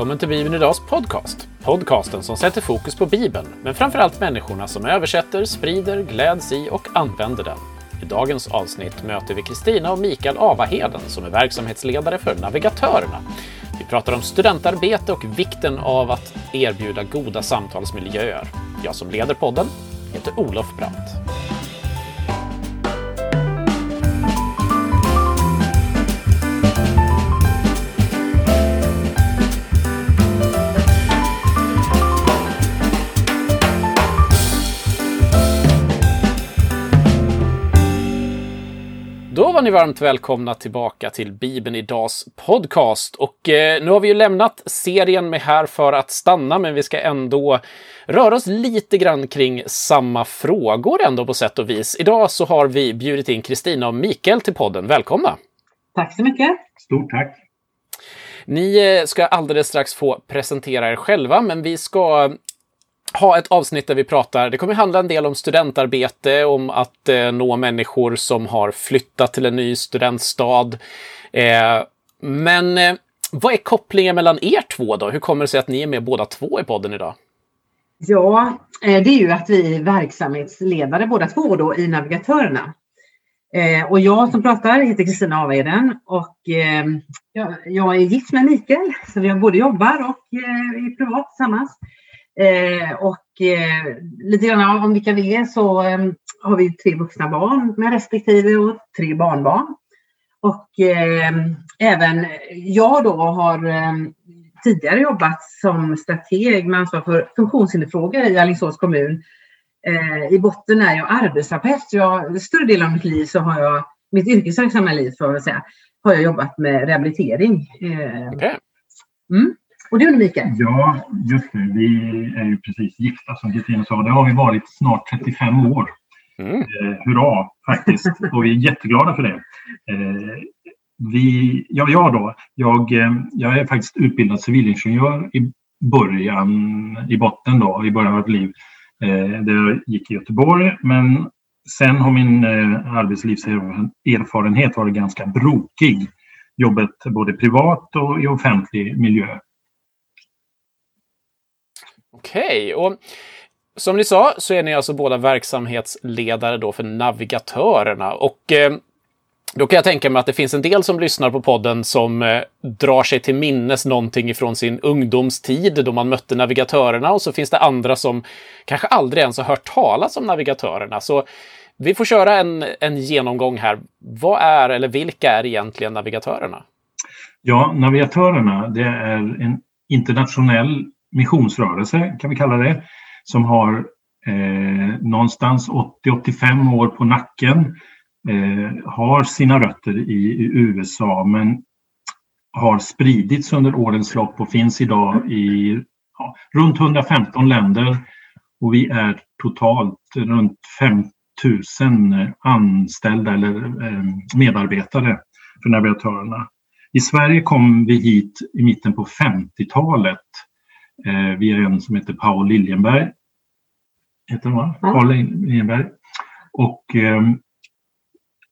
välkommen till Bibeln Idags podcast. Podcasten som sätter fokus på Bibeln, men framförallt människorna som översätter, sprider, gläds i och använder den. I dagens avsnitt möter vi Kristina och Mikael Avaheden som är verksamhetsledare för Navigatörerna. Vi pratar om studentarbete och vikten av att erbjuda goda samtalsmiljöer. Jag som leder podden heter Olof Brandt. Var ni varmt välkomna tillbaka till Bibeln Idags podcast. Och eh, nu har vi ju lämnat serien med Här för att stanna, men vi ska ändå röra oss lite grann kring samma frågor ändå på sätt och vis. Idag så har vi bjudit in Kristina och Mikael till podden. Välkomna! Tack så mycket! Stort tack! Ni eh, ska alldeles strax få presentera er själva, men vi ska ha ett avsnitt där vi pratar, det kommer handla en del om studentarbete, om att eh, nå människor som har flyttat till en ny studentstad. Eh, men eh, vad är kopplingen mellan er två då? Hur kommer det sig att ni är med båda två i podden idag? Ja, eh, det är ju att vi är verksamhetsledare båda två då i Navigatörerna. Eh, och jag som pratar heter Kristina Aveden och eh, jag, jag, är gift med Mikael, så vi både jobbar och eh, är privat tillsammans. Eh, och eh, lite grann om vilka vi är så eh, har vi tre vuxna barn med respektive och tre barnbarn. Och eh, även jag då har eh, tidigare jobbat som strateg med ansvar för funktionshinderfrågor i Alingsås kommun. Eh, I botten är jag arbetsterapeut. Jag, större delen av mitt liv så har jag, mitt yrkesverksamma liv får jag säga, har jag jobbat med rehabilitering. Okay. Mm. Och du Mikael? Ja, just det. Vi är ju precis gifta som Kristina sa. Det har vi varit snart 35 år. Mm. Eh, hurra faktiskt. Och vi är jätteglada för det. Eh, vi, ja, jag då. Jag, eh, jag är faktiskt utbildad civilingenjör i början, i botten då, i början av mitt liv. Eh, där jag gick i Göteborg. Men sen har min eh, arbetslivserfarenhet varit ganska brokig. Jobbet både privat och i offentlig miljö. Okej, och som ni sa så är ni alltså båda verksamhetsledare då för Navigatörerna. Och eh, då kan jag tänka mig att det finns en del som lyssnar på podden som eh, drar sig till minnes någonting ifrån sin ungdomstid då man mötte navigatörerna och så finns det andra som kanske aldrig ens har hört talas om navigatörerna. Så vi får köra en, en genomgång här. Vad är eller vilka är egentligen navigatörerna? Ja, navigatörerna det är en internationell missionsrörelse kan vi kalla det, som har eh, någonstans 80-85 år på nacken, eh, har sina rötter i, i, USA men har spridits under årens lopp och finns idag i ja, runt 115 länder och vi är totalt runt 5000 anställda eller eh, medarbetare för navigatörerna. I Sverige kom vi hit i mitten på 50-talet eh, via en som heter Paul Liljenberg. Heter han va? Ja. Paul Liljenberg. Och ehm,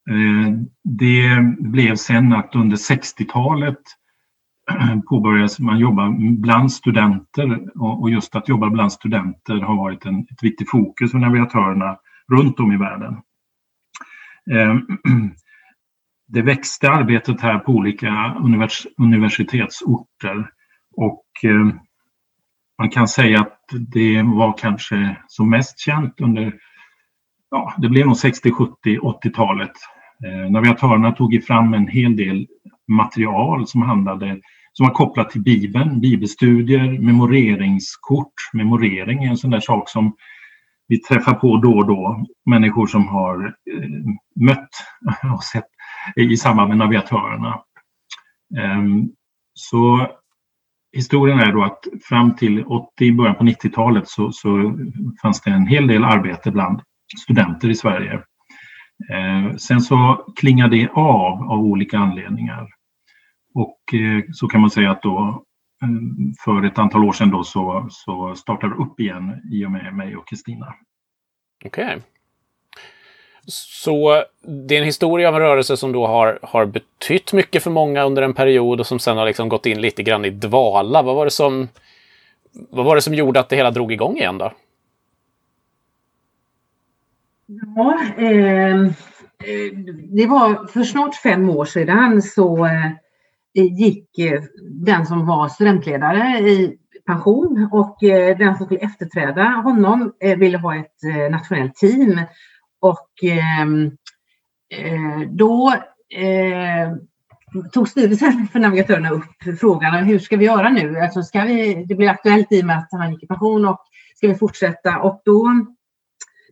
eh, det blev sen att under 60-talet påbörjades man jobba bland studenter och just att jobba bland studenter har varit en, ett viktigt fokus för navigatörerna runt om i världen. Ehm, det växte arbetet här på olika univers universitetsorter och ehm, man kan säga att det var kanske som mest känt under, ja, det blev nog 60, 70, 80-talet. Eh, navigatörerna tog fram en hel del material som handlade som var kopplat till Bibeln, bibelstudier, memoreringskort. Memorering är en sån där sak som vi träffar på då och då. Människor som har eh, mött och sett i samband med navigatörerna. Eh, så historien är då att fram till 80, början på 90-talet så, så fanns det en hel del arbete bland studenter i Sverige. Eh, sen så klingade det av av olika anledningar. Och eh, så kan man säga att då eh, för ett antal år sedan då så, så startade det upp igen i och med mig och Kristina. Okej. Okay. Så det är en historia av en rörelse som då har, har betytt mycket för många under en period och som sen har liksom gått in lite grann i dvala. Vad var det som, vad var det som gjorde att det hela drog igång igen då? Ja, eh, det var för snart fem år sedan så eh, gick eh, den som var studentledare i pension och eh, den som skulle efterträda honom eh, ville ha ett eh, nationellt team. Och ehm, eh, då eh, tog styrelsen för navigatörerna upp frågan hur ska vi göra nu? Alltså ska vi, det blir aktuellt i och med att han gick i pension och ska vi fortsätta? Och då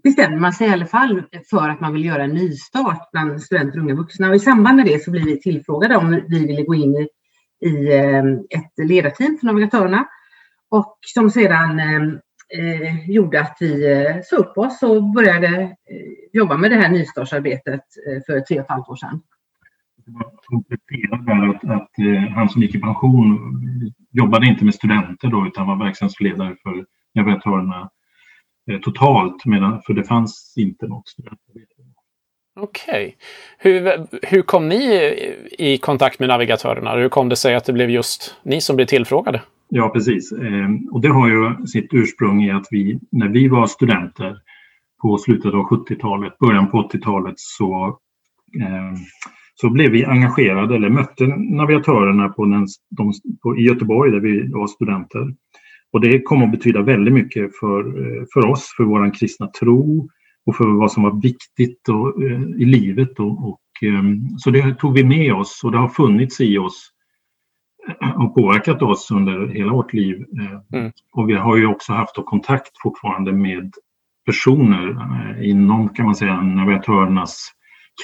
bestämde man sig i alla fall för att man vill göra en nystart bland studenter och unga vuxna. Och i samband med det så blev vi tillfrågade om vi ville gå in i, i ehm, ett ledarteam för navigatörerna. Och som sedan ehm, eh, gjorde att vi eh, sa upp oss och började eh, jobba med det här nystartsarbetet eh, för tre och ett halvt år sedan. Komplettera att, att eh, han som gick i pension jobbade inte med studenter då utan var verksamhetsledare för navigatörerna eh, totalt, medan, för det fanns inte något studentarbete. Okej. Okay. Hur, hur kom ni i kontakt med navigatörerna? Hur kom det sig att det blev just ni som blev tillfrågade? Ja, precis. Ehm, och det har ju sitt ursprung i att vi, när vi var studenter på slutet av 70-talet, början på 80-talet, så, ehm, så blev vi engagerade, eller mötte navigatörerna på den, de, på, i Göteborg där vi var studenter. Och det kom att betyda väldigt mycket för, eh, för oss, för vår kristna tro och för vad som var viktigt och, eh, i livet. Och, och, ehm, så det tog vi med oss och det har funnits i oss har påverkat oss under hela vårt liv. Eh, mm. Och vi har ju också haft kontakt fortfarande med personer eh, inom kan man säga navigatörernas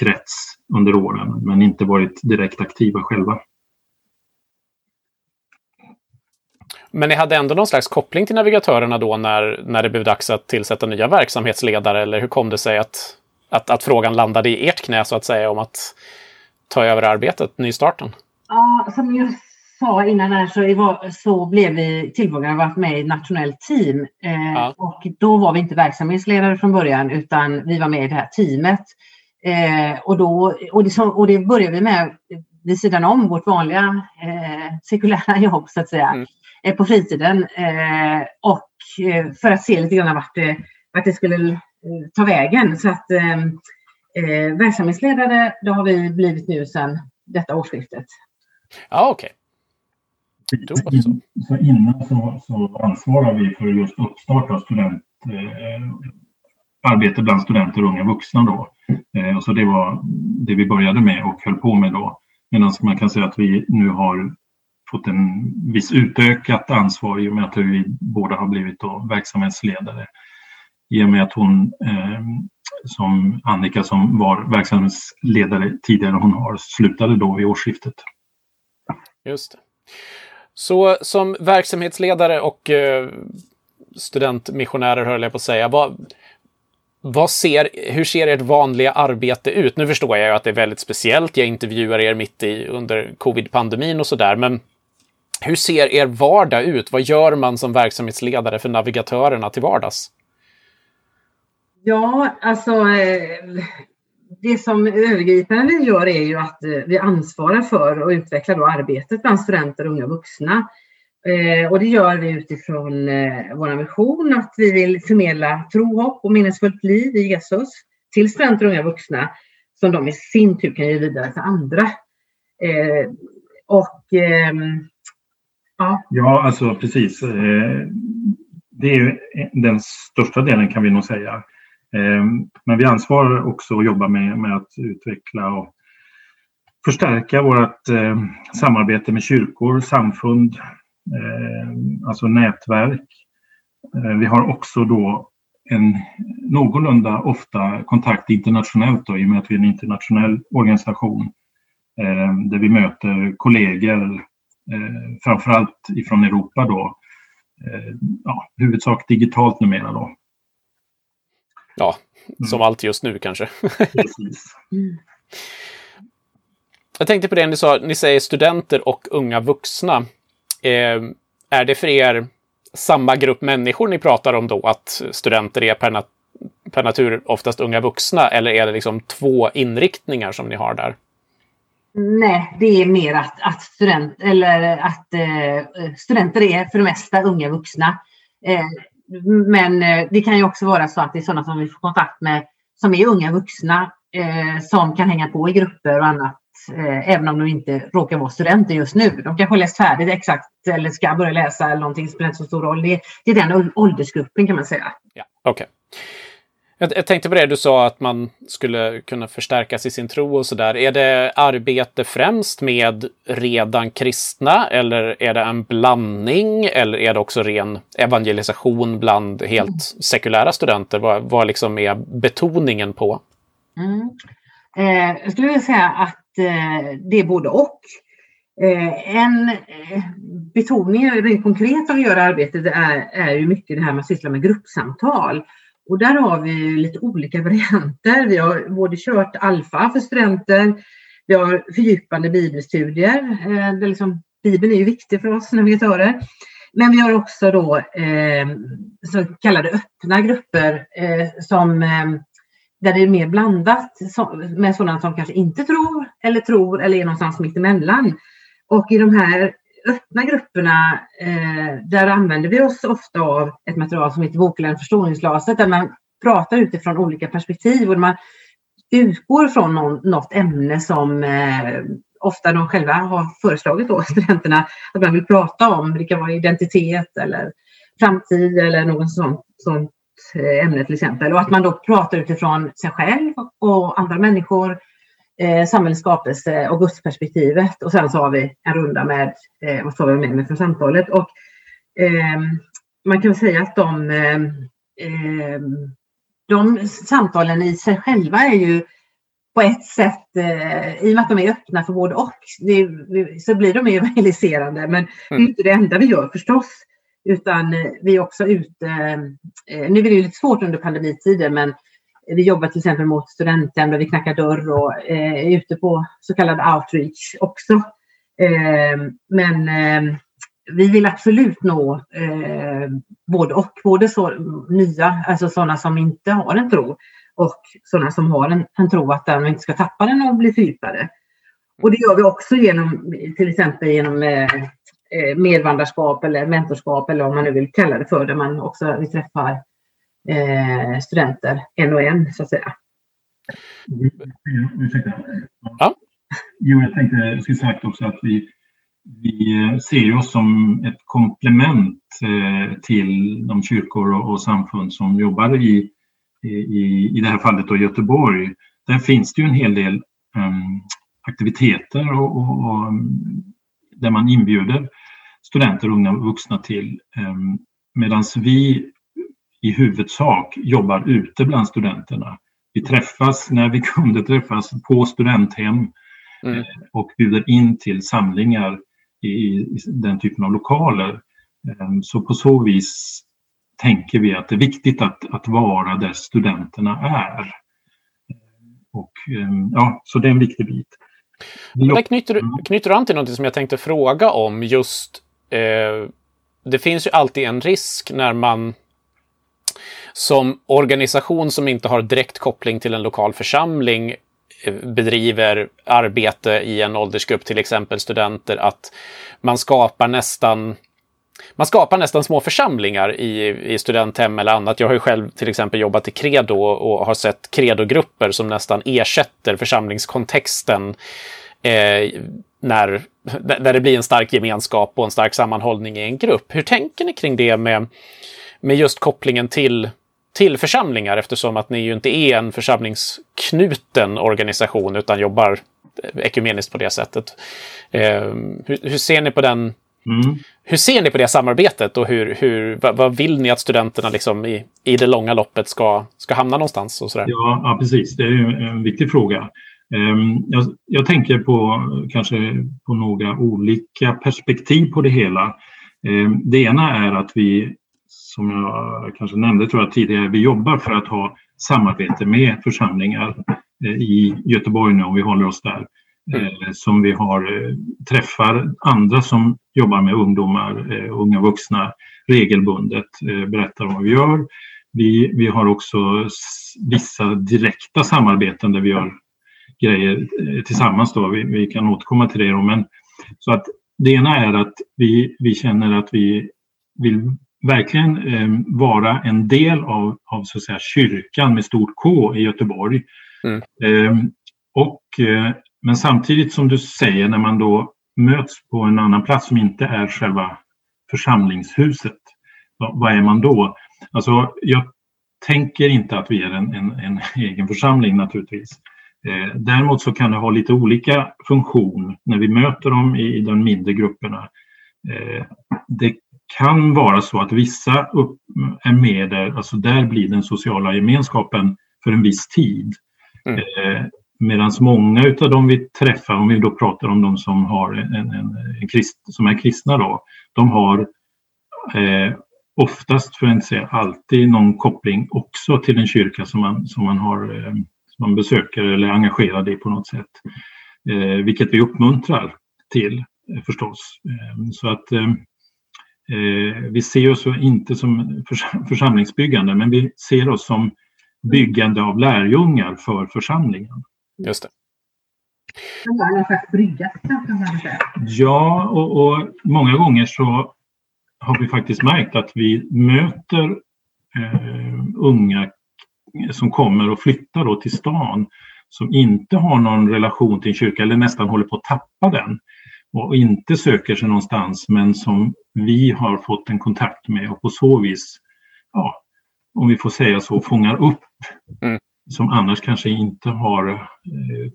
krets under åren men inte varit direkt aktiva själva. Men ni hade ändå någon slags koppling till navigatörerna då när, när det blev dags att tillsätta nya verksamhetsledare eller hur kom det sig att, att, att frågan landade i ert knä så att säga om att ta över arbetet, nystarten? Ja, som jag sa innan här så, var, så blev vi tillfrågade att vara med i ett nationellt team. Eh, ja. Och då var vi inte verksamhetsledare från början utan vi var med i det här teamet. Eh, och, då, och, det, och det började vi med vid sidan om vårt vanliga eh, sekulära jobb så att säga. Mm. Eh, på fritiden. Eh, och eh, för att se lite grann vart det, vart det skulle ta vägen. Så att verksamhetsledare, det har vi blivit nu sedan detta årsskiftet. Ja, okej. Okay. Så innan så, så ansvarar vi för just uppstart av student, eh, arbete bland studenter och unga vuxna. Då. Eh, så det var det vi började med och höll på med då. Medan man kan säga att vi nu har fått en viss utökat ansvar i och med att vi båda har blivit då verksamhetsledare. I och med att hon eh, som Annika som var verksamhetsledare tidigare, hon har slutade då vid årsskiftet. Just det. Så som verksamhetsledare och eh, studentmissionärer höll jag på att säga, vad, vad ser, hur ser ert vanliga arbete ut? Nu förstår jag ju att det är väldigt speciellt. Jag intervjuar er mitt i under covid-pandemin och sådär, men hur ser er vardag ut? Vad gör man som verksamhetsledare för navigatörerna till vardags? Ja, alltså eh, det som övergripande vi gör är ju att eh, vi ansvarar för och utvecklar då arbetet bland studenter och unga vuxna. Eh, och det gör vi utifrån eh, vår vision att vi vill förmedla tro, hopp och meningsfullt liv i Jesus till studenter och unga vuxna som de i sin tur kan ge vidare till andra. och ehm, ja. Ja, alltså precis. det är ju den största delen kan vi nog säga. Ehm, men vi ansvarar också att jobba med, med att utveckla och förstärka vårt ehm, samarbete med kyrkor, samfund, ehm, alltså nätverk. Vi har också då en någorlunda ofta kontakt internationellt då, i och med att vi är en internationell organisation eh, där vi möter kollegor, eh, framförallt ifrån Europa då, eh, ja, huvudsak digitalt numera då. Ja, mm. som allt just nu kanske. Jag tänkte på det ni sa, ni säger studenter och unga vuxna. Eh, är det för er samma grupp människor ni pratar om då, att studenter är per, per natur oftast unga vuxna eller är det liksom två inriktningar som ni har där? Nej, det är mer att, att, student, eller att eh, studenter är för det mesta unga vuxna. Eh, men eh, det kan ju också vara så att det är sådana som vi får kontakt med som är unga vuxna eh, som kan hänga på i grupper och annat eh, även om de inte råkar vara studenter just nu. De kanske har läst färdigt exakt eller ska börja läsa eller någonting Det spelar inte så stor roll. Det, det är den åldersgruppen kan man säga. Ja, Okay. Jag, jag, tänkte på det du sa att man skulle kunna förstärkas i sin tro och sådär. Är det arbete främst med redan kristna eller är det en blandning eller är det också ren evangelisation bland helt mm. sekulära studenter? Vad, vad liksom är betoningen på? Mm. Eh, jag skulle vilja säga att eh, det är både och. Eh, en eh, betoning rent konkret av att göra arbetet är, är ju mycket det här med att syssla med gruppsamtal. Och där har vi lite olika varianter. Vi har både kört alfa för studenter, vi har fördjupande bibelstudier. Eh, det liksom, Bibeln är ju viktig för oss navigatörer. Men vi har också då eh, så kallade öppna grupper eh, som, eh, där det är mer blandat med sådana som kanske inte tror eller tror eller är någonstans mitt emellan. Och i de här öppna grupperna, eh, där använder vi oss ofta av ett material som heter Boklän förstoringsglaset där man pratar utifrån olika perspektiv och man utgår från någon, något ämne som eh, ofta de själva har föreslagit då, studenterna att man vill prata om. Det kan vara identitet eller framtid eller något sånt, sånt eh, ämne till exempel. Och att man då pratar utifrån sig själv och andra människor eh, samhällets skapelse och gudsperspektivet och sen så har vi en runda med eh, vad tar vi med mig från samtalet. Och, eh, man kan säga att de, eh, eh, de samtalen i sig själva är ju på ett sätt, eh, i och med att de är öppna för både och, det, så blir de evangeliserande. Men det är mm. inte det enda vi gör förstås. Utan vi är också ute, nu är det lite svårt under pandemitiden, men vi jobbar till exempel mot studenten där vi knackar dörr och eh, är ute på så kallad outreach också. Eh, men eh, vi vill absolut nå eh, både och, både så nya, alltså sådana som inte har en tro och sådana som har en, en tro att de inte ska tappa den och bli fördjupade. Och det gör vi också genom till exempel genom eh, eh medvandrarskap eller mentorskap eller vad man nu vill kalla det för, där man också vi träffar eh, studenter en och en så att säga. Ursäkta. Ja. Jo, jag tänkte, jag skulle sagt också att vi, vi ser oss som ett komplement eh, till de kyrkor och, och samfund som jobbar i, i, i det här fallet då Göteborg. Där finns det ju en hel del um, aktiviteter och, och, och, där man inbjuder studenter och unga vuxna till. Um, Medan vi i huvudsak jobbar ute bland studenterna. Vi träffas när vi kunde träffas på studenthem mm. Eh, och bjuder in till samlingar i, i den typen av lokaler. Ehm, så på så vis tänker vi att det är viktigt att, att vara där studenterna är. Och, ehm, ja, så det är en viktig bit. Där knyter, mm. knyter du an till något som jag tänkte fråga om just eh, det finns ju alltid en risk när man som organisation som inte har direkt koppling till en lokal församling eh, bedriver arbete i en åldersgrupp, till exempel studenter, att man skapar nästan man skapar nästan små församlingar i, i studenthem eller annat. Jag har ju själv till exempel jobbat i Credo och har sett Credo-grupper som nästan ersätter församlingskontexten eh, när, när det blir en stark gemenskap och en stark sammanhållning i en grupp. Hur tänker ni kring det med, med just kopplingen till till församlingar eftersom att ni ju inte är en församlingsknuten organisation utan jobbar ekumeniskt på det sättet. Eh, hur, hur, ser ni på den? Mm. Hur ser ni på det samarbetet och hur, hur, vad, vad vill ni att studenterna liksom i, i det långa loppet ska, ska hamna någonstans? Och sådär? Ja, ja, precis. Det är en viktig fråga. Ehm, jag, jag, tänker på kanske på några olika perspektiv på det hela. Ehm, det ena är att vi som jag kanske nämnde tror jag tidigare, vi jobbar för att ha samarbete med församlingar eh, i Göteborg nu om vi håller oss där. Mm. Eh, som vi har eh, träffar andra som jobbar med ungdomar, unga vuxna regelbundet, berättar om vad vi gör. vi, vi har också vissa direkta samarbeten där vi gör grejer tillsammans. Då. Vi, vi kan återkomma till det. Då. Men, så att det ena är att vi, vi känner att vi vill verkligen eh, vara en del av, av så att säga, kyrkan med stort K i Göteborg. Mm. Eh, och, eh, men samtidigt som du säger när man då möts på en annan plats som inte är själva församlingshuset. Vad är man då? Alltså, jag tänker inte att vi är en, en, en egen församling naturligtvis. Eh, däremot så kan det ha lite olika funktion när vi möter dem i, i de mindre grupperna. Eh, det kan vara så att vissa upp, är med där, alltså där blir den sociala gemenskapen för en viss tid. Mm. Eh, Medan många utav dem vi träffar, om vi då pratar om de som, har en, en, en krist, som är kristna, då, de har eh, oftast, för att inte säga alltid, någon koppling också till en kyrka som man, som man, har, eh, som man besöker eller är engagerad i på något sätt. Eh, vilket vi uppmuntrar till eh, förstås. Eh, så att eh, vi ser oss inte som församlingsbyggande, men vi ser oss som byggande av lärjungar för församlingen. Just det. Ja, och, och, många gånger så har vi faktiskt märkt att vi möter eh, unga som kommer och flyttar då till stan som inte har någon relation till en kyrka eller nästan håller på att tappa den och inte söker sig någonstans men som vi har fått en kontakt med och på så vis, ja, om vi får säga så, fångar upp mm som annars kanske inte har eh,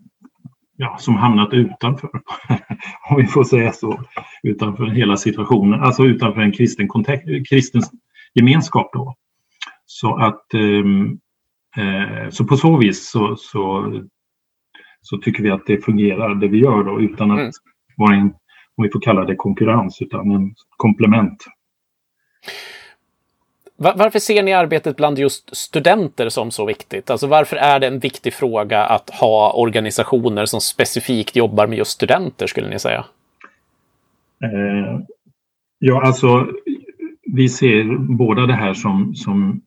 ja, som hamnat utanför, om vi får säga så, utanför hela situationen, alltså utanför en kristen, kontext, kristen gemenskap. Då. Så att ehm, eh, så på så vis så, så, så, tycker vi att det fungerar det vi gör då utan att mm. Vara en, om vi får kalla det konkurrens, utan en komplement. Varför ser ni arbetet bland just studenter som så viktigt? Alltså varför är det en viktig fråga att ha organisationer som specifikt jobbar med just studenter skulle ni säga? Eh, ja, alltså vi ser båda det här som, som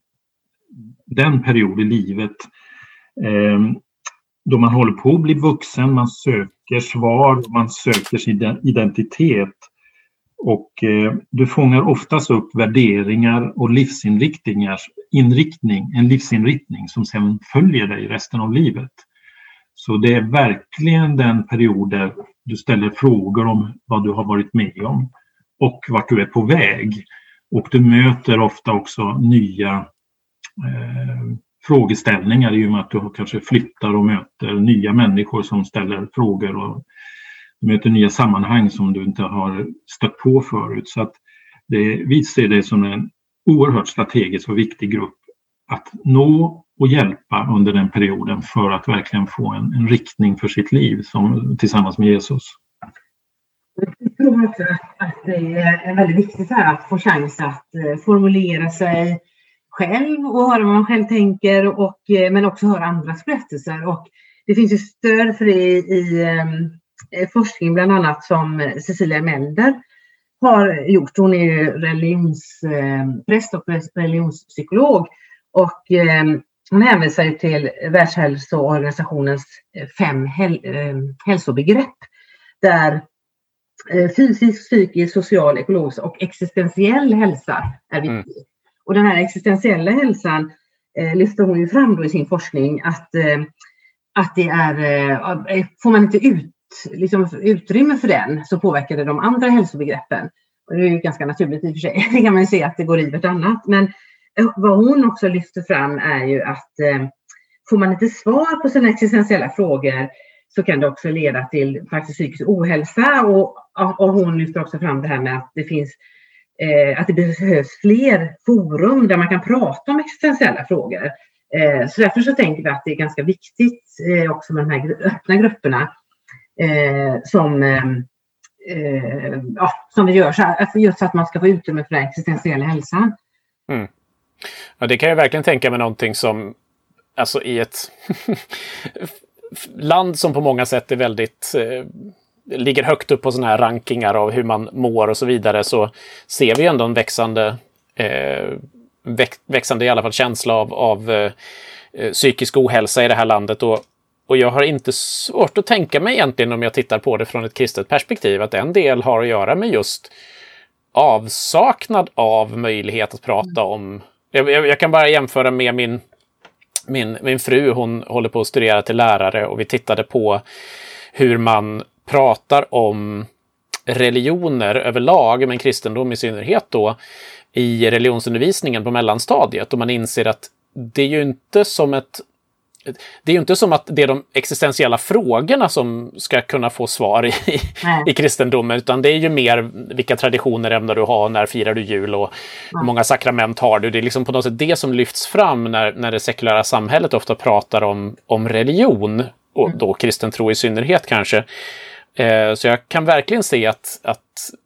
den period i livet eh, då man håller på att bli vuxen, man söker svar, man söker sin identitet och eh, du fångar oftast upp värderingar och livsinriktningars inriktning, en livsinriktning som sen följer dig resten av livet. Så det är verkligen den period där du ställer frågor om vad du har varit med om och vart du är på väg. Och du möter ofta också nya eh, frågeställningar i och med att du kanske flyttar och möter nya människor som ställer frågor och möter nya sammanhang som du inte har stött på förut. Så att det, vi ser det som en oerhört strategisk och viktig grupp att nå och hjälpa under den perioden för att verkligen få en, en riktning för sitt liv som, tillsammans med Jesus. Jag tror också att, det är väldigt viktigt här att få chans att eh, formulera sig själv och höra vad man själv tänker och, eh, men också höra andras berättelser. Och det finns ju stöd för det i, i eh, eh, forskning bland annat som Cecilia Melder har gjort. Hon är ju religionspräst och religionspsykolog och hon hänvisar till Världshälsoorganisationens fem häl hälsobegrepp där fysisk, psykisk, social, ekologisk och existentiell hälsa är viktig. Mm. Och den här existentiella hälsan eh, lyfter hon ju fram då i sin forskning att, eh, att det är, eh, får man inte ut liksom, utrymme för den så påverkar det de andra hälsobegreppen. Och det är ju ganska naturligt i och för sig. Det kan man ju se att det går i vartannat. Men eh, vad hon också lyfter fram är ju att eh, får man inte svar på sina existentiella frågor så kan det också leda till faktiskt psykisk ohälsa. Och, och hon lyfter också fram det här med att det finns Eh, att det behövs fler forum där man kan prata om existentiella frågor. Eh, så därför så tänker vi att det är ganska viktigt eh, också med de här öppna grupperna eh, som, eh, eh, ja, som vi gör, så att, just så att man ska få utrymme för den existentiella hälsan. Mm. Ja, det kan jag verkligen tänka mig någonting som, alltså i ett land som på många sätt är väldigt eh, ligger högt upp på sådana här rankingar av hur man mår och så vidare så ser vi ändå en växande eh, växande i alla fall känsla av, av eh, psykisk ohälsa i det här landet. Och, och jag har inte svårt att tänka mig egentligen om jag tittar på det från ett kristet perspektiv att en del har att göra med just avsaknad av möjlighet att prata om... Jag, jag, jag kan bara jämföra med min, min, min fru, hon håller på att studera till lärare och vi tittade på hur man pratar om religioner överlag, men kristendom i synnerhet då, i religionsundervisningen på mellanstadiet. Och man inser att det är ju inte som ett det är ju inte som att det är de existentiella frågorna som ska kunna få svar i, i kristendomen, utan det är ju mer vilka traditioner ämnar du ha, när firar du jul och hur många sakrament har du? Det är liksom på något sätt det som lyfts fram när, när det sekulära samhället ofta pratar om, om religion, och mm. då kristen tro i synnerhet kanske. Eh, så jag kan verkligen se att, att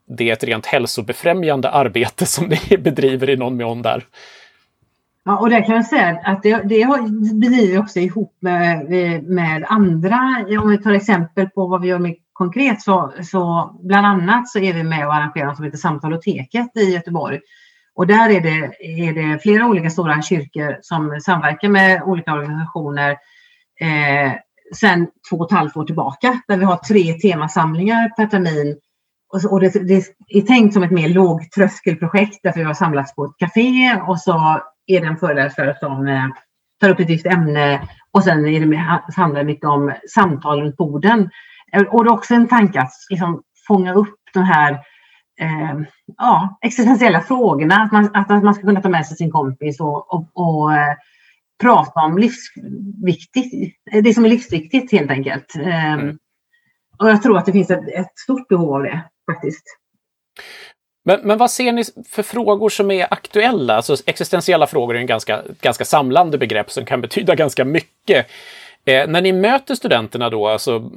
det är ett rent hälsobefrämjande arbete som ni bedriver i någon mån där. Ja, och det kan jag säga att det, det bedriver vi också ihop med, med andra. Om vi tar exempel på vad vi gör med konkret så, så bland annat så är vi med och arrangerar något som heter Samtaloteket i Göteborg. Och där är det, är det flera olika stora kyrkor som samverkar med olika organisationer eh, sedan två och ett halvt år tillbaka där vi har tre temasamlingar per termin. Och, och det, det, är tänkt som ett mer lågtröskelprojekt därför vi har samlats på ett café och så är det en föreläsare som eh, tar upp ett visst ämne och sen är det, handlar det mycket om samtal runt borden. Eh, och det är också en tanke att liksom, fånga upp de här eh, ja, existentiella frågorna. Att man, att, att man ska kunna ta med sig sin kompis och, och, och eh, prata om livsviktigt, det som är livsviktigt helt enkelt. Eh, mm. Och jag tror att det finns ett, ett stort behov av det faktiskt. Men, men vad ser ni för frågor som är aktuella? Alltså existentiella frågor är en ganska, ganska samlande begrepp som kan betyda ganska mycket. Eh, när ni möter studenterna då, alltså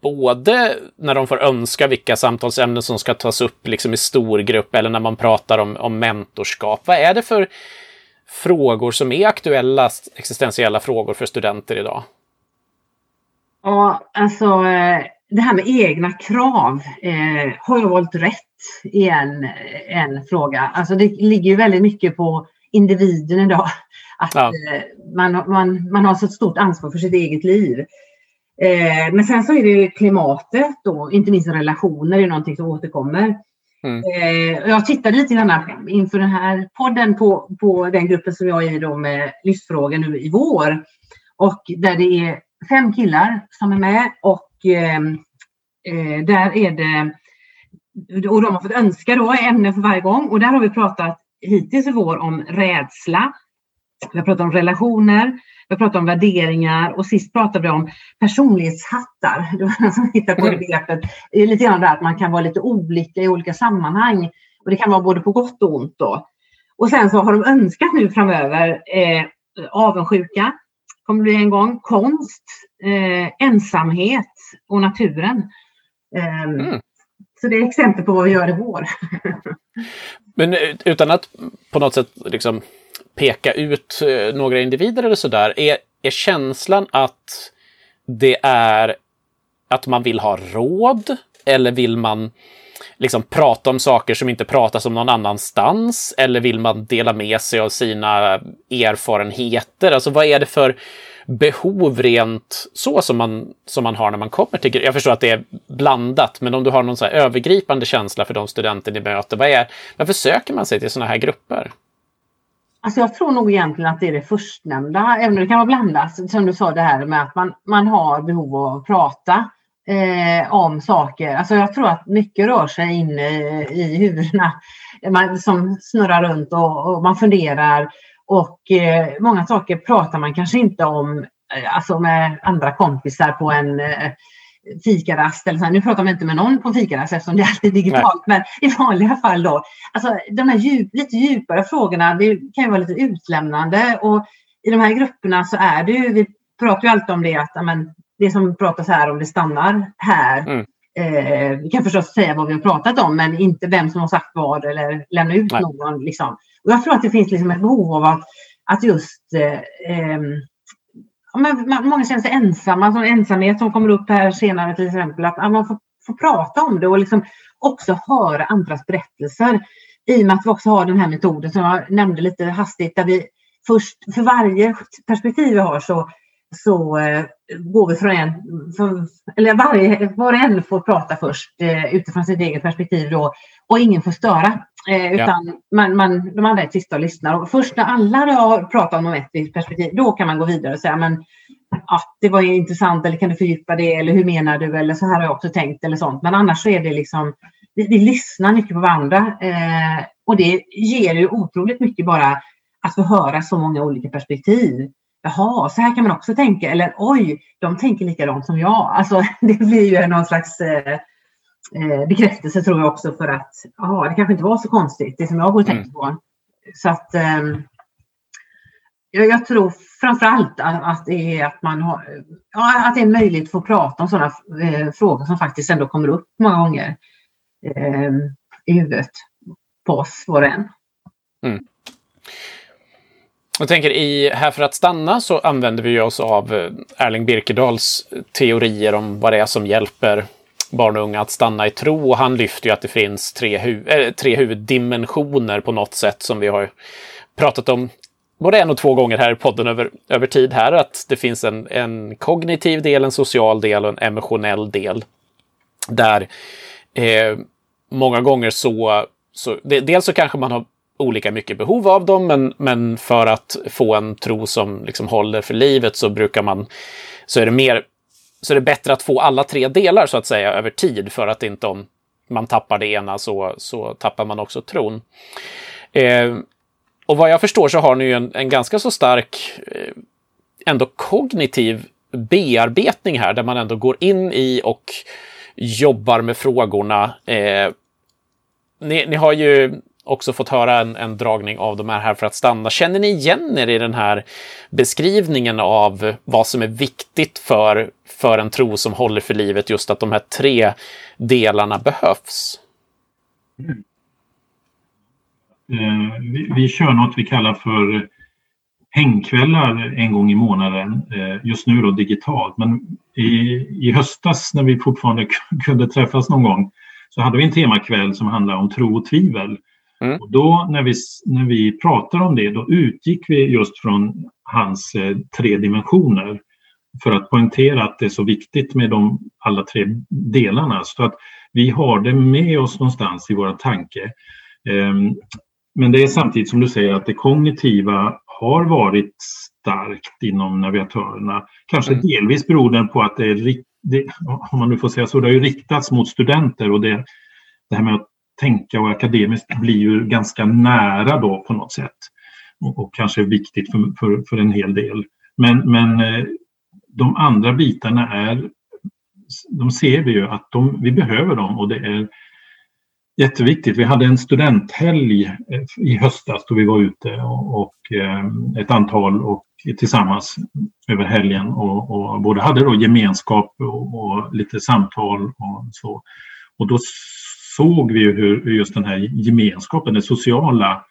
både när de får önska vilka samtalsämnen som ska tas upp liksom i stor grupp eller när man pratar om, om mentorskap. Vad är det för frågor som är aktuella existentiella frågor för studenter idag? Ja, alltså eh, det här med egna krav eh, har ju valt rätt i en, en fråga. Alltså det ligger ju väldigt mycket på individen idag. Att ja. eh, man, man, man har så stort ansvar för sitt eget liv. Eh, men sen så är det klimatet och inte minst relationer är någonting som återkommer. Mm. Eh, jag tittade lite grann inför den här podden på, på den gruppen som jag är i då med livsfrågor nu i vår. Och där det är fem killar som är med och eh, eh, där är det och de har fått önska då ämnen för varje gång och där har vi pratat hittills i vår om rädsla. Vi har pratat om relationer, vi har pratat om värderingar och sist pratade vi om personlighetshattar. Det var någon som hittade på det mm. begreppet. Det är lite grann där att man kan vara lite olika i olika sammanhang och det kan vara både på gott och ont då. Och sen så har de önskat nu framöver eh, avundsjuka, kommer bli en gång, konst, eh, ensamhet och naturen. Eh, mm. Så det är exempel på vad vi gör i vår. Men eh, utan att på något sätt liksom peka ut eh, några individer eller sådär, är, är känslan att det är att man vill ha råd? Eller vill man liksom prata om saker som inte pratas om någon annanstans? Eller vill man dela med sig av sina erfarenheter? Alltså vad är det för behov rent så som man, som man har när man kommer till... Jag förstår att det är blandat, men om du har någon så övergripande känsla för de studenter ni möter, vad är, varför söker man sig till sådana här grupper? Alltså jag tror nog egentligen att det är det förstnämnda, även om det kan vara blandat, som du sa det här med att man, man har behov av att prata eh, om saker. Alltså jag tror att mycket rör sig inne i, i huvudena man, som snurrar runt och, och man funderar och eh, många saker pratar man kanske inte om eh, alltså med andra kompisar på en eh, fikarast. Eller så Nu pratar man inte med någon på en fikarast eftersom det alltid är digitalt. Nej. Men i vanliga fall då. Alltså de här djup, lite djupare frågorna, det kan ju vara lite utlämnande. Och i de här grupperna så är det ju, vi pratar ju alltid om det att amen, det som pratas här om det stannar här. Mm. Eh, vi kan förstås säga vad vi har pratat om men inte vem som har sagt vad eller lämna ut Nej. någon. Liksom. Och jag tror att det finns liksom ett behov av att, att just eh, men, man, många känner sig ensamma, som ensamhet som kommer upp här senare till exempel, att man får, får prata om det och liksom också höra andras berättelser. i och med att vi också har den här metoden som jag nämnde lite hastigt där vi först för varje perspektiv vi har så, så eh, går vi från en, för, eller varje, var och en får prata först eh, utifrån sitt eget perspektiv då och ingen får störa. Eh, utan ja. man, man, de andra är tysta och lyssnar. Och först när alla har pratat om ett perspektiv, då kan man gå vidare och säga men ja, det var intressant eller kan du fördjupa det eller hur menar du eller så här har jag också tänkt eller sånt. Men annars så är det liksom, vi, vi lyssnar mycket på varandra eh, och det ger ju otroligt mycket bara att få höra så många olika perspektiv. Jaha, så här kan man också tänka. Eller oj, de tänker likadant som jag. Alltså, det blir ju någon slags eh, eh, bekräftelse tror jag också för att aha, det kanske inte var så konstigt, det som jag har tänkt mm. på. Så att eh, jag, jag tror framförallt att, att det är att man har, ja, att det är möjligt att få prata om sådana eh, frågor som faktiskt ändå kommer upp många gånger eh, i huvudet på oss var och en. Mm. Jag tänker i Här för att stanna så använder vi oss av eh, Erling Birkedals teorier om vad det är som hjälper barn och unga att stanna i tro. Och han lyfter ju att det finns tre, hu äh, tre huvuddimensioner på något sätt som vi har pratat om både en och två gånger här i podden över, över tid här. Att det finns en, en kognitiv del, en social del och en emotionell del. Där eh, många gånger så, så det, dels så kanske man har olika mycket behov av dem, men, men för att få en tro som liksom håller för livet så brukar man, så är det mer, så är det bättre att få alla tre delar så att säga över tid för att inte om man tappar det ena så, så tappar man också tron. Eh, och vad jag förstår så har ni ju en, en ganska så stark eh, ändå kognitiv bearbetning här där man ändå går in i och jobbar med frågorna. Eh, ni, ni, har ju också fått höra en, en, dragning av de här här för att stanna. Känner ni igen er i den här beskrivningen av vad som är viktigt för, för en tro som håller för livet, just att de här tre delarna behövs? Mm. Eh, vi, vi kör något vi kallar för eh, hängkvällar en gång i månaden, eh, just nu då digitalt. Men i, i höstas när vi fortfarande kunde träffas någon gång så hade vi en temakväll som handlade om tro och tvivel. Mm. Och då när vi, när vi pratar om det, då utgick vi just från hans eh, tre dimensioner för att poängtera att det är så viktigt med de alla tre delarna. Så att vi har det med oss någonstans i våra tanke. Eh, men det är samtidigt som du säger att det kognitiva har varit starkt inom navigatörerna. Kanske mm. delvis beroende på att det är, det, om man nu får säga så, det har ju riktats mot studenter och det, det här med att tänka och akademiskt blir ju ganska nära då på något sätt. Och, och kanske viktigt för, för, för, en hel del. Men, men eh, de andra bitarna är, de ser vi ju att de, vi behöver dem och det är jätteviktigt. Vi hade en studenthelg eh, i höstas då vi var ute och, och eh, ett antal och tillsammans över helgen och, och både hade då gemenskap och, och, lite samtal och så. Och då såg vi hur just den här gemenskapen, det sociala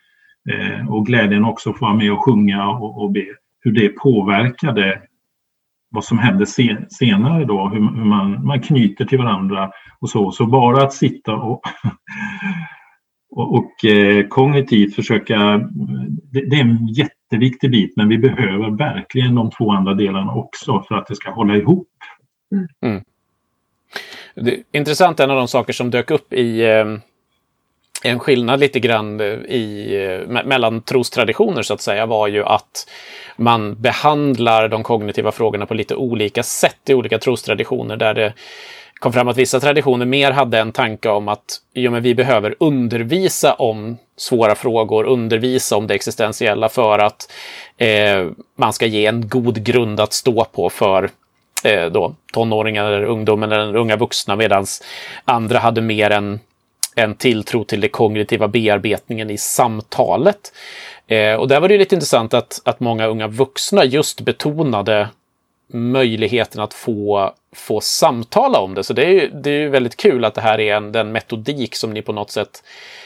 eh, och glädjen också att få vara med och sjunga och, och be, hur det påverkade vad som hände sen, senare då, hur, hur, man, man knyter till varandra och så. Så bara att sitta och, och, och eh, kognitivt försöka, det, det, är en jätteviktig bit men vi behöver verkligen de två andra delarna också för att det ska hålla ihop. Mm. Det är intressant, en av de saker som dök upp i eh, en skillnad lite grann eh, i, eh, me mellan trostraditioner så att säga var ju att man behandlar de kognitiva frågorna på lite olika sätt i olika trostraditioner där det kom fram att vissa traditioner mer hade en tanke om att jo, men vi behöver undervisa om svåra frågor, undervisa om det existentiella för att eh, man ska ge en god grund att stå på för eh, då, tonåringar, eller ungdomen eller unga vuxna, medan andra hade mer en, en tilltro till den kognitiva bearbetningen i samtalet. Eh, och där var det lite intressant att, att många unga vuxna just betonade möjligheten att få, få samtala om det. Så det är ju det är väldigt kul att det här är en, den metodik som ni på något sätt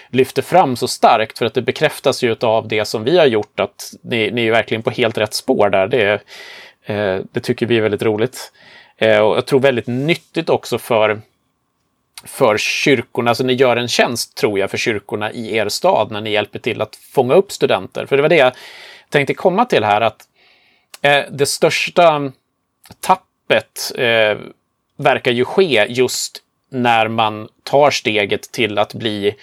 lyfter fram så starkt. För att det bekräftas ju av det som vi har gjort, att ni, ni är verkligen på helt rätt spår där. Det, är, Eh, det tycker vi är väldigt roligt. Eh, och jag tror väldigt nyttigt också för för kyrkorna, alltså ni gör en tjänst tror jag för kyrkorna i er stad när ni hjälper till att fånga upp studenter. För det var det jag tänkte komma till här, att eh, det största tappet eh, verkar ju ske just när man tar steget till att bli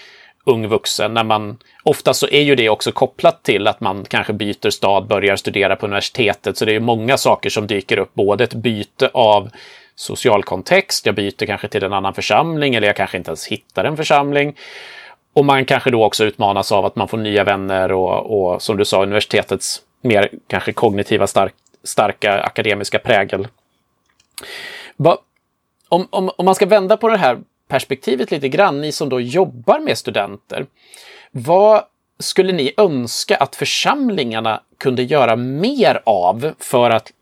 ung vuxen. När man, ofta så är ju det också kopplat till att man kanske byter stad, börjar studera på universitetet. Så det är många saker som dyker upp, både ett byte av social kontext, jag byter kanske till en annan församling eller jag kanske inte ens hittar en församling. Och man kanske då också utmanas av att man får nya vänner och, och som du sa, universitetets mer kanske kognitiva stark, starka akademiska prägel. Va, om, om, om man ska vända på det här perspektivet lite grann, ni som då jobbar med studenter. Vad skulle ni önska att församlingarna kunde göra mer av för att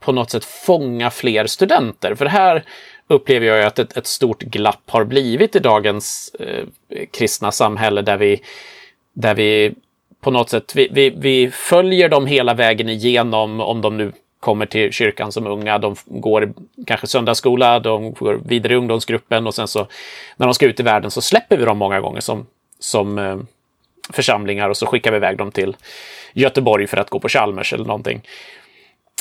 på något sätt fånga fler studenter? För här upplever jag att ett, ett stort glapp har blivit i dagens eh, kristna samhälle där vi, där vi på något sätt, vi, vi, vi följer dem hela vägen igenom, om de nu kommer till kyrkan som unga, de går kanske söndagsskola, de går vidare i ungdomsgruppen och sen så när de ska ut i världen så släpper vi dem många gånger som, som eh, församlingar och så skickar vi iväg dem till Göteborg för att gå på Chalmers eller någonting.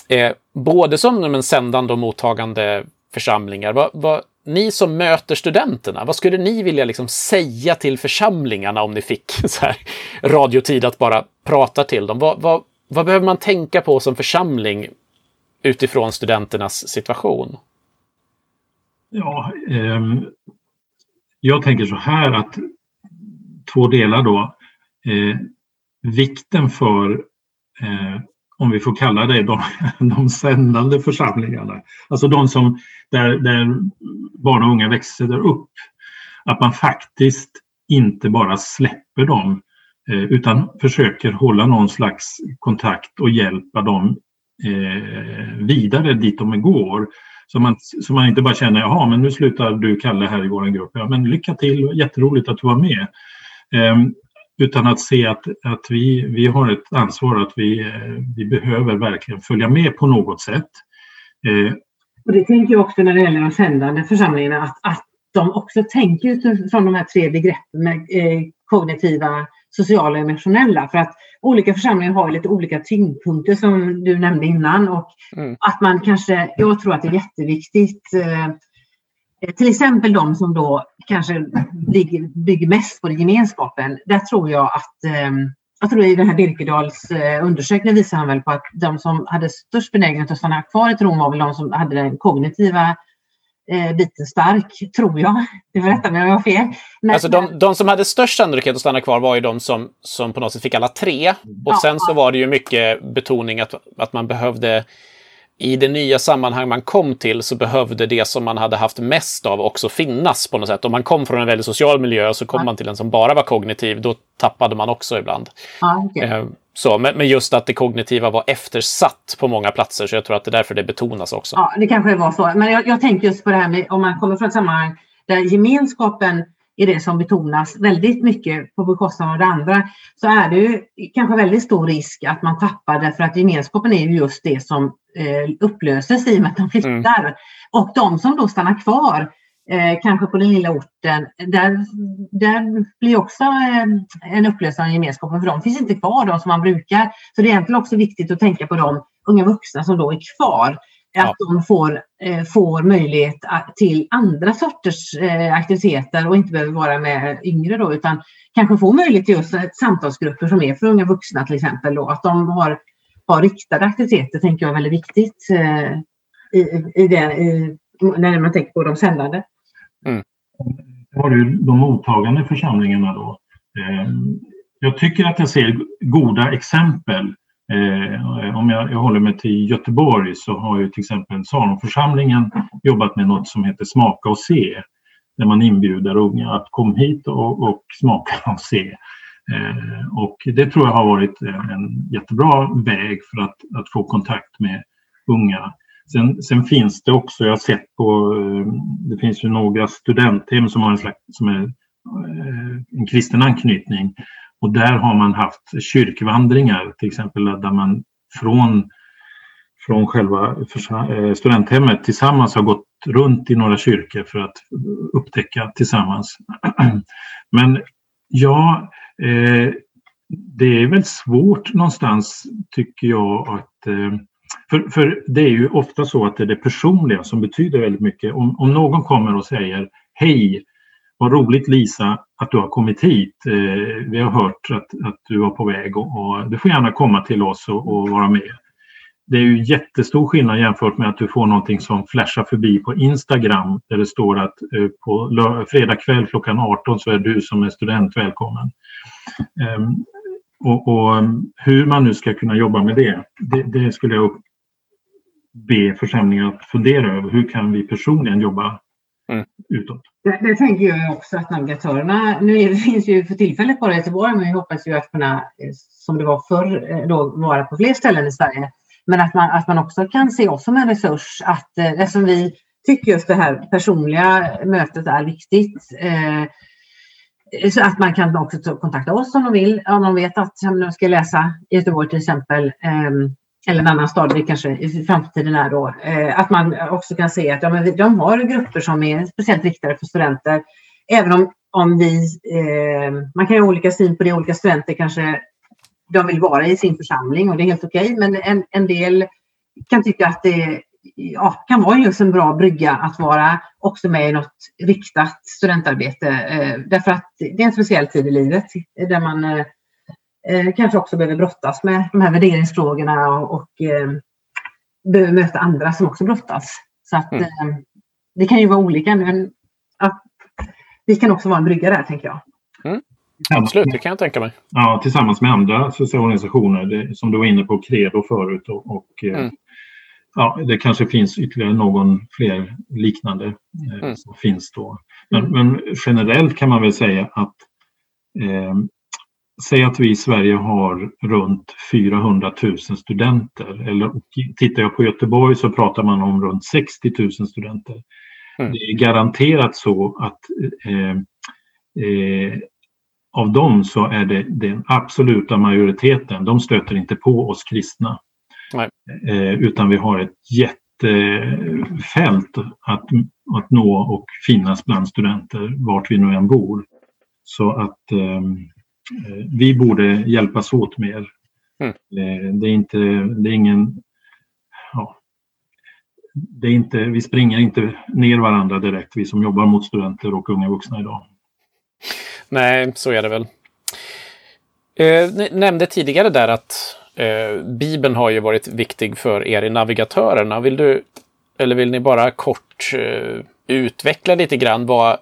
Eh, både som en sändande och mottagande församlingar. Vad, vad, ni som möter studenterna, vad skulle ni vilja liksom säga till församlingarna om ni fick så här radiotid att bara prata till dem? Vad, vad, vad behöver man tänka på som församling utifrån studenternas situation? Ja, eh, jag tänker så här att två delar då. Eh, vikten för, eh, om vi får kalla det de, de sändande församlingarna, alltså de som där, där barn och unga växer upp, att man faktiskt inte bara släpper dem eh, utan försöker hålla någon slags kontakt och hjälpa dem eh, vidare dit de går. Så man, så man inte bara känner, jaha men nu slutar du Kalle här i vår grupp. Ja men lycka till, jätteroligt att du var med. Eh, utan att se att, att vi, vi har ett ansvar att vi, eh, vi behöver verkligen följa med på något sätt. Eh, och det tänker jag också när det gäller de sändande församlingarna, att, att de också tänker utifrån de här tre begreppen med eh, kognitiva, sociala och emotionella. För att olika församlingar har lite olika tyngdpunkter som du nämnde innan och mm. att man kanske, jag tror att det är jätteviktigt eh, till exempel de som då kanske bygger, mest på gemenskapen. Där tror jag att, eh, jag tror i den här Birkedals eh, undersökning visar han väl på att de som hade störst benägenhet att stanna kvar i tron var väl de som hade den kognitiva biten stark, tror jag. Du får rätta mig om jag har fel. Men, alltså de, de, som hade störst sannolikhet att stanna kvar var ju de som, som på något sätt fick alla tre. Och ja, sen så var det ju mycket betoning att, att man behövde i det nya sammanhang man kom till så behövde det som man hade haft mest av också finnas på något sätt. Om man kom från en väldigt social miljö så kom ja. man till en som bara var kognitiv, då tappade man också ibland. Ja, okay. Så, men, men, just att det kognitiva var eftersatt på många platser, så jag tror att det är därför det betonas också. Ja, det kanske var så. Men jag, jag tänker just på det här med om man kommer från ett sammanhang där gemenskapen är det som betonas väldigt mycket på bekostnad av det andra, så är det ju kanske väldigt stor risk att man tappar därför att gemenskapen är ju just det som eh, upplöses i och med att de flyttar. Mm. Och de som då stannar kvar, eh, kanske på den lilla orten, där, där blir också eh, en upplösning av gemenskapen för de finns inte kvar, de som man brukar. Så det är egentligen också viktigt att tänka på de unga vuxna som då är kvar att de får, eh, får möjlighet till andra sorters eh, aktiviteter och inte behöver vara med yngre då, utan kanske få möjlighet till just samtalsgrupper som är för unga vuxna till exempel. Då, att de har, har riktade aktiviteter tänker jag är väldigt viktigt eh, i, i det, i, när man tänker på de sändande. Mm. har du de mottagande församlingarna då. Eh, jag tycker att jag ser goda exempel eh, om jag, jag, håller mig till Göteborg så har ju till exempel Salomförsamlingen jobbat med något som heter Smaka och se. Där man inbjuder unga att komma hit och, och smaka och se. Eh, och det tror jag har varit en jättebra väg för att, att få kontakt med unga. Sen, sen, finns det också, jag har sett på, eh, det finns ju några studenthem som har en slags, som är eh, en kristen anknytning och där har man haft kyrkvandringar till exempel där man från, från själva eh, studenthemmet tillsammans har gått runt i några kyrkor för att upptäcka tillsammans. Men ja, eh, det är väl svårt någonstans tycker jag att eh, för, för det är ju ofta så att det är det personliga som betyder väldigt mycket. Om, om någon kommer och säger Hej, vad roligt Lisa att du har kommit hit. Eh, vi har hört att, att du var på väg och, och du får gärna komma till oss och, och, vara med. Det är ju jättestor skillnad jämfört med att du får någonting som flashar förbi på Instagram där det står att eh, på fredag kväll klockan 18 så är du som är student välkommen. Eh, och, och, ehm, hur man nu ska kunna jobba med det, det, det skulle jag be församlingen att fundera över. Hur kan vi personligen jobba mm. utåt? Det, det, tänker jag också att navigatörerna, nu finns ju för tillfället bara i Göteborg, men vi hoppas ju att kunna, eh, som det var förr, eh, då, vara på fler ställen i Sverige. Men att man, att man också kan se oss som en resurs, att eh, eftersom vi tycker just det här personliga mötet är viktigt, eh, så att man kan också kontakta oss om de vill, om de vet att de ska läsa i Göteborg till exempel, eh, eller en annan stad, det kanske i framtiden är då, eh, att man också kan se att ja, men de har grupper som är speciellt riktade för studenter. Även om, om vi, eh, man kan ju ha olika syn på det, olika studenter kanske de vill vara i sin församling och det är helt okej, okay, men en, en del kan tycka att det ja, kan vara just en bra brygga att vara också med i något riktat studentarbete. Eh, därför att det är en speciell tid i livet där man eh, eh, kanske också behöver brottas med de här värderingsfrågorna och, och eh, behöver möta andra som också brottas. Så att mm. eh, det kan ju vara olika, men att vi kan också vara en brygga där, tänker jag. Mm. Absolut, det kan jag tänka mig. Ja, tillsammans med andra organisationer, det, som du var inne på, Credo förut och, och eh, mm. ja, det kanske finns ytterligare någon fler liknande eh, mm. som finns då. Men, men, generellt kan man väl säga att eh, Säg att vi i Sverige har runt 400 000 studenter. Eller tittar jag på Göteborg så pratar man om runt 60 000 studenter. Mm. Det är garanterat så att eh, eh, av dem så är det den absoluta majoriteten, de stöter inte på oss kristna. Eh, utan vi har ett jättefält att, att nå och finnas bland studenter vart vi nu än bor. Så att eh, Eh, vi borde hjälpas åt mer. Mm. Eh, det är inte, det är ingen, ja, det är inte, vi springer inte ner varandra direkt, vi som jobbar mot studenter och unga vuxna idag. Nej, så är det väl. Eh, ni nämnde tidigare där att eh, Bibeln har ju varit viktig för er i navigatörerna. Vill du, eller vill ni bara kort eh, utveckla lite grann vad,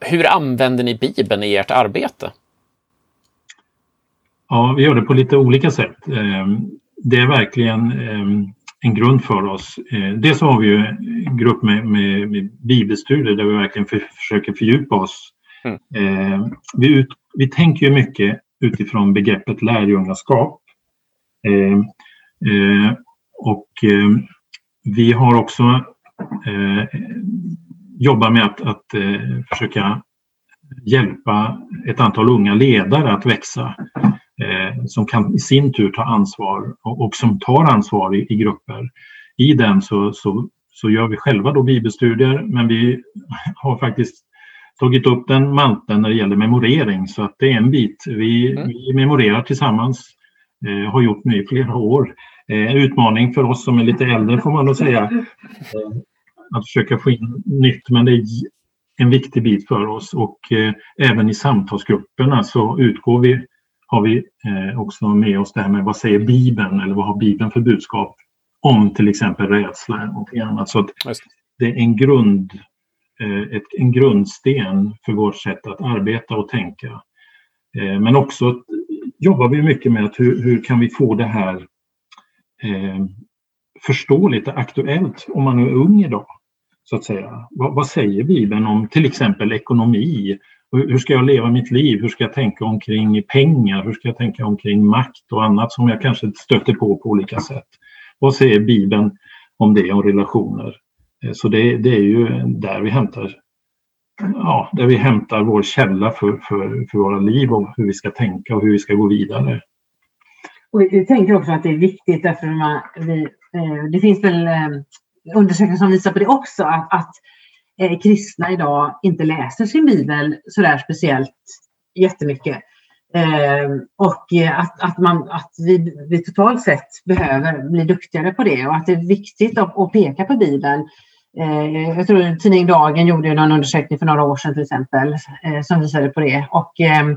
hur använder ni Bibeln i ert arbete? Ja, vi gör det på lite olika sätt. Ehm, det är verkligen ehm, en grund för oss. Eh, dels har vi ju en grupp med, med, med bibelstudier där vi verkligen för, försöker fördjupa oss. Mm. Ehm, vi, ut, vi tänker ju mycket utifrån begreppet lärjungaskap. Och vi har också eh, jobbat med att, att eh, försöka hjälpa ett antal unga ledare att växa eh, som kan i sin tur ta ansvar och, och som tar ansvar i, i, grupper. I den så, så, så gör vi själva då bibelstudier men vi har faktiskt tagit upp den manteln när det gäller memorering så att det är en bit. Vi, mm. vi memorerar tillsammans, eh, har gjort nu i flera år. Eh, utmaning för oss som är lite äldre får man nog säga. Eh, att försöka få in nytt men det är en viktig bit för oss och eh, även i samtalsgrupperna så utgår vi har vi eh, också med oss det här med vad säger Bibeln eller vad har Bibeln för budskap om till exempel rädsla eller någonting annat. Så det är en, grund, eh, ett, en grundsten för vårt sätt att arbeta och tänka. Eh, men också jobbar vi mycket med att hur, hur kan vi få det här eh, förståeligt och aktuellt om man är ung idag. Så att säga. Vad, vad säger Bibeln om till exempel ekonomi hur ska jag leva mitt liv? Hur ska jag tänka omkring pengar? Hur ska jag tänka omkring makt och annat som jag kanske stöter på på olika sätt? Vad säger Bibeln om det om relationer? Eh, så det, det är ju där vi hämtar ja, där vi hämtar vår källa för, för, för våra liv och hur vi ska tänka och hur vi ska gå vidare. Och vi tänker också att det är viktigt därför att vi, eh, det finns väl eh, undersökningar som visar på det också, att, att eh, kristna idag inte läser sin bibel sådär speciellt jättemycket. Ehm, eh, och att, att, man, att vi, vi totalt sett behöver bli duktigare på det och att det är viktigt att, att peka på Bibeln. Eh, jag tror tidningen Dagen gjorde någon undersökning för några år sedan till exempel eh, som visade på det. Och, ehm,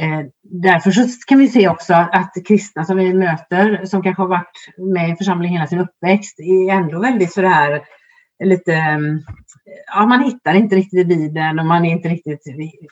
eh, därför så kan vi se också att kristna som vi möter som kanske har varit med i församlingen hela sin uppväxt är ändå väldigt sådär lite, mm, ja man hittar inte riktigt i Bibeln och man är inte riktigt,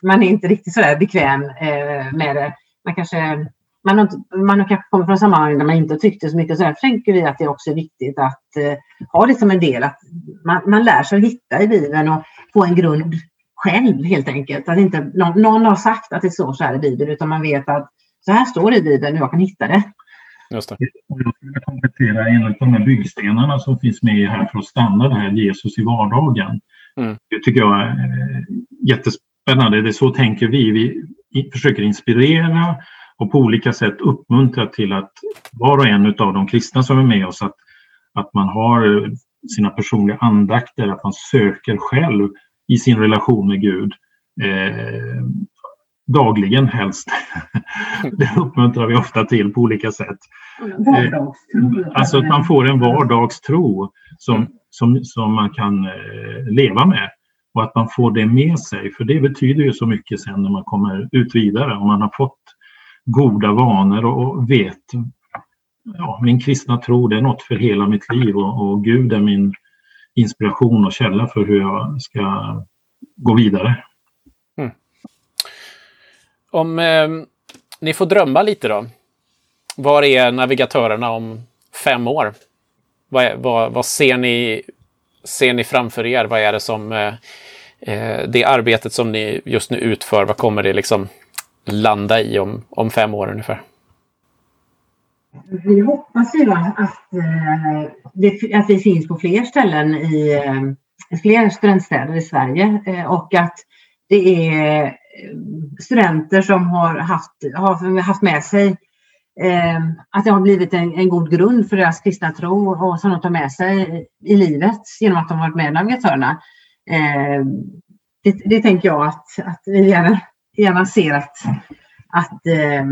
man är inte riktigt sådär bekväm eh, med det. Man kanske man har, man har kanske kommit från sammanhang där man inte tyckte så mycket. Så därför tänker vi att det också är viktigt att eh, ha det som en del. Att man, man lär sig att hitta i Bibeln och få en grund själv helt enkelt. Att inte någon, någon har sagt att det står så här i Bibeln utan man vet att så här står det i Bibeln och jag kan hitta det. Just det. jag skulle komplettera en av de här byggstenarna som finns med här för att stanna det här Jesus i vardagen. Mm. Det tycker jag är eh, jättespännande. Det är så tänker vi. Vi försöker inspirera och på olika sätt uppmuntra till att var och en av de kristna som är med oss att, att man har sina personliga andakter, att man söker själv i sin relation med Gud eh, dagligen helst. det uppmuntrar vi ofta till på olika sätt. Eh, alltså att man får en vardagstro som, som, som man kan eh, leva med och att man får det med sig för det betyder ju så mycket sen när man kommer ut vidare om man har fått goda vanor och vet ja, min kristna tro det är något för hela mitt liv och, och Gud är min inspiration och källa för hur jag ska gå vidare. Om eh, ni får drömma lite då. Var är navigatörerna om fem år? Vad, vad, vad ser, ni, ser ni framför er? Vad är det som eh, eh, det arbetet som ni just nu utför, vad kommer det liksom landa i om, om fem år ungefär? Vi hoppas ju att, eh, det, att vi finns på fler ställen i eh, fler studentstäder i Sverige och att det är Eh, studenter som har haft, har haft med sig eh, att det har blivit en, en, god grund för deras kristna tro och som de tar med sig i livet genom att de varit med navigatörerna. Eh, det, det tänker jag att, att vi gärna gärna ser att, att, eh,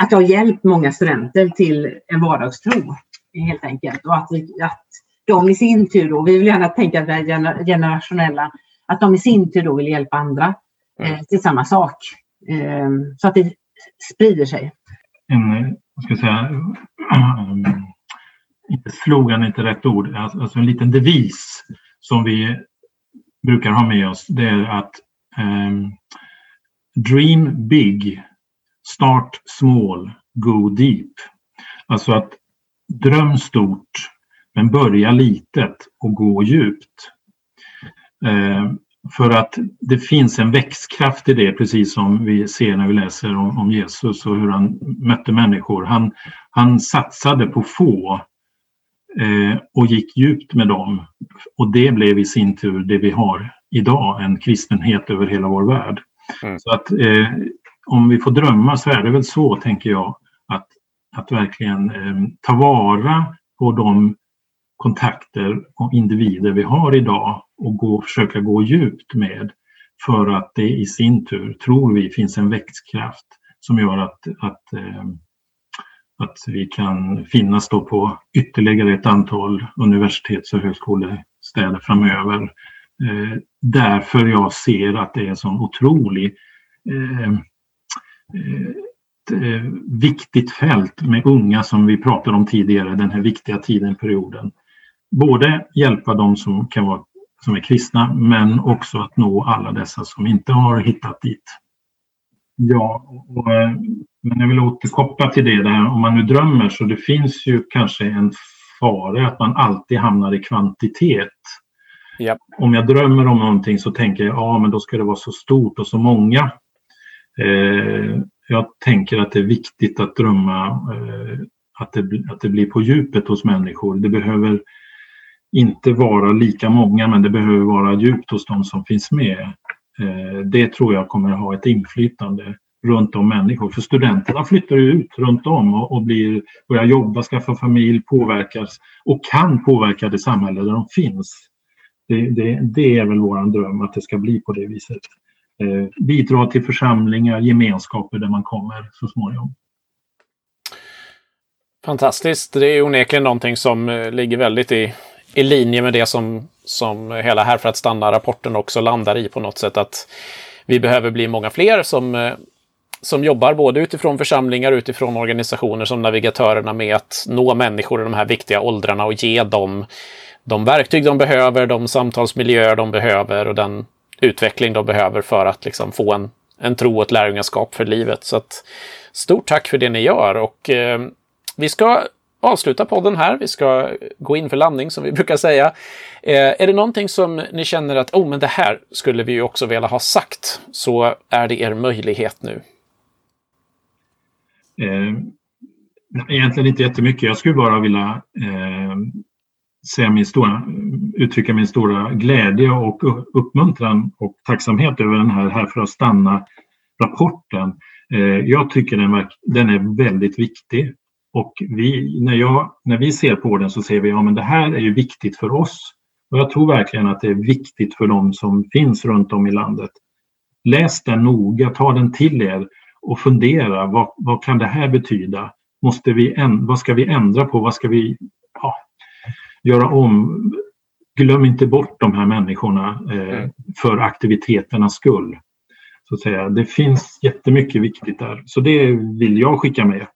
att det har hjälpt många studenter till en vardagstro helt enkelt. Och att, att de i sin tur, då, vi vill gärna tänka att vi är generationella, att de i sin tur då vill hjälpa andra eh, mm. till samma sak. Eh, så att det sprider sig. En, ska säga, um, inte slogan, inte rätt ord, alltså, alltså en liten devis som vi brukar ha med oss, det är att um, Dream big, start small, go deep. Alltså att dröm stort men börja litet och gå djupt. Eh, för att det finns en växtkraft i det, precis som vi ser när vi läser om, om Jesus och hur han mötte människor. Han, han satsade på få eh, och gick djupt med dem. Och det blev i sin tur det vi har idag, en kristenhet över hela vår värld. Mm. Så att eh, om vi får drömma så är det väl så, tänker jag, att, att verkligen eh, ta vara på de kontakter och individer vi har idag och gå, försöka gå djupt med för att det i sin tur, tror vi, finns en växtkraft som gör att, att, eh, att vi kan finnas då på ytterligare ett antal universitets och högskolestäder framöver eh, därför jag ser att det är en sån otrolig eh, viktigt fält med unga som vi pratade om tidigare, den här viktiga tiden, perioden. Både hjälpa dem som kan vara som är kristna men också att nå alla dessa som inte har hittat dit. Ja, och, men jag vill återkoppla till det där om man nu drömmer så det finns ju kanske en fara att man alltid hamnar i kvantitet. Yep. Om jag drömmer om någonting så tänker jag ja men då ska det vara så stort och så många. Eh, jag tänker att det är viktigt att drömma eh, att, det, att det blir på djupet hos människor. Det behöver inte vara lika många men det behöver vara djupt hos de som finns med. Eh, det tror jag kommer att ha ett inflytande runt om människor. För studenterna flyttar ut runt om och, och blir, börjar jobba, skaffa familj, påverkas och kan påverka det samhälle där de finns. Det, det, det är väl våran dröm att det ska bli på det viset. Eh, bidra till församlingar, gemenskaper där man kommer så småningom. Fantastiskt. Det är onekligen någonting som eh, ligger väldigt i, i linje med det som, som hela Här för att stanna-rapporten också landar i på något sätt. Att vi behöver bli många fler som, eh, som jobbar både utifrån församlingar och utifrån organisationer som navigatörerna med att nå människor i de här viktiga åldrarna och ge dem de verktyg de behöver, de samtalsmiljöer de behöver och den utveckling de behöver för att liksom få en, en tro och ett lärjungaskap för livet. Så att, stort tack för det ni gör och eh, vi ska avsluta podden här. Vi ska gå in för landning som vi brukar säga. Eh, är det någonting som ni känner att oh, men det här skulle vi ju också vilja ha sagt så är det er möjlighet nu. Eh, egentligen inte jättemycket. Jag skulle bara vilja eh, säga min stora, uttrycka min stora glädje och uppmuntran och tacksamhet över den här Här för att stanna-rapporten. Eh, jag tycker den, den är väldigt viktig och vi, när, jag, när vi ser på den så ser vi att ja, det här är ju viktigt för oss. Och jag tror verkligen att det är viktigt för de som finns runt om i landet. Läs den noga, ta den till er och fundera. Vad, vad kan det här betyda? Måste vi, vad ska vi ändra på? Vad ska vi ja, göra om? Glöm inte bort de här människorna eh, mm. för aktiviteternas skull. Så att säga. Det finns jättemycket viktigt där. Så det vill jag skicka med.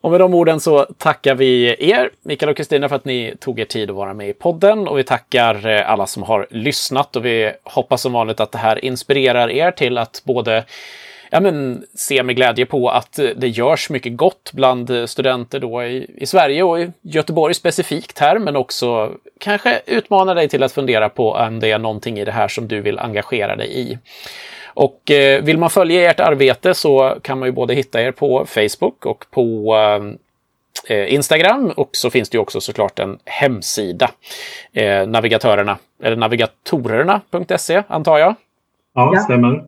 Och med de orden så tackar vi er, Mikael och Kristina, för att ni tog er tid att vara med i podden. Och vi tackar eh, alla som har lyssnat och vi hoppas som vanligt att det här inspirerar er till att både ja, men, se med glädje på att det görs mycket gott bland studenter då i, i Sverige och i Göteborg specifikt här, men också kanske utmana dig till att fundera på om det är någonting i det här som du vill engagera dig i. Och eh, vill man följa ert arbete så kan man ju både hitta er på Facebook och på eh, Instagram och så finns det ju också såklart en hemsida. Eh, navigatörerna, eller navigatorerna.se antar jag? Ja, det stämmer.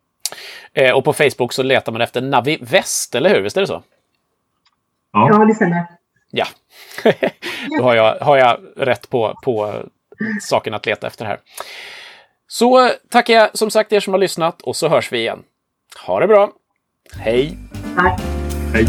Eh, och på Facebook så letar man efter Naviväst, eller hur? Visst är det så? Ja, ja det stämmer. Ja, då har jag, har jag rätt på, på saken att leta efter här. Så tackar jag som sagt er som har lyssnat och så hörs vi igen. Ha det bra! Hej! Tack! Hej!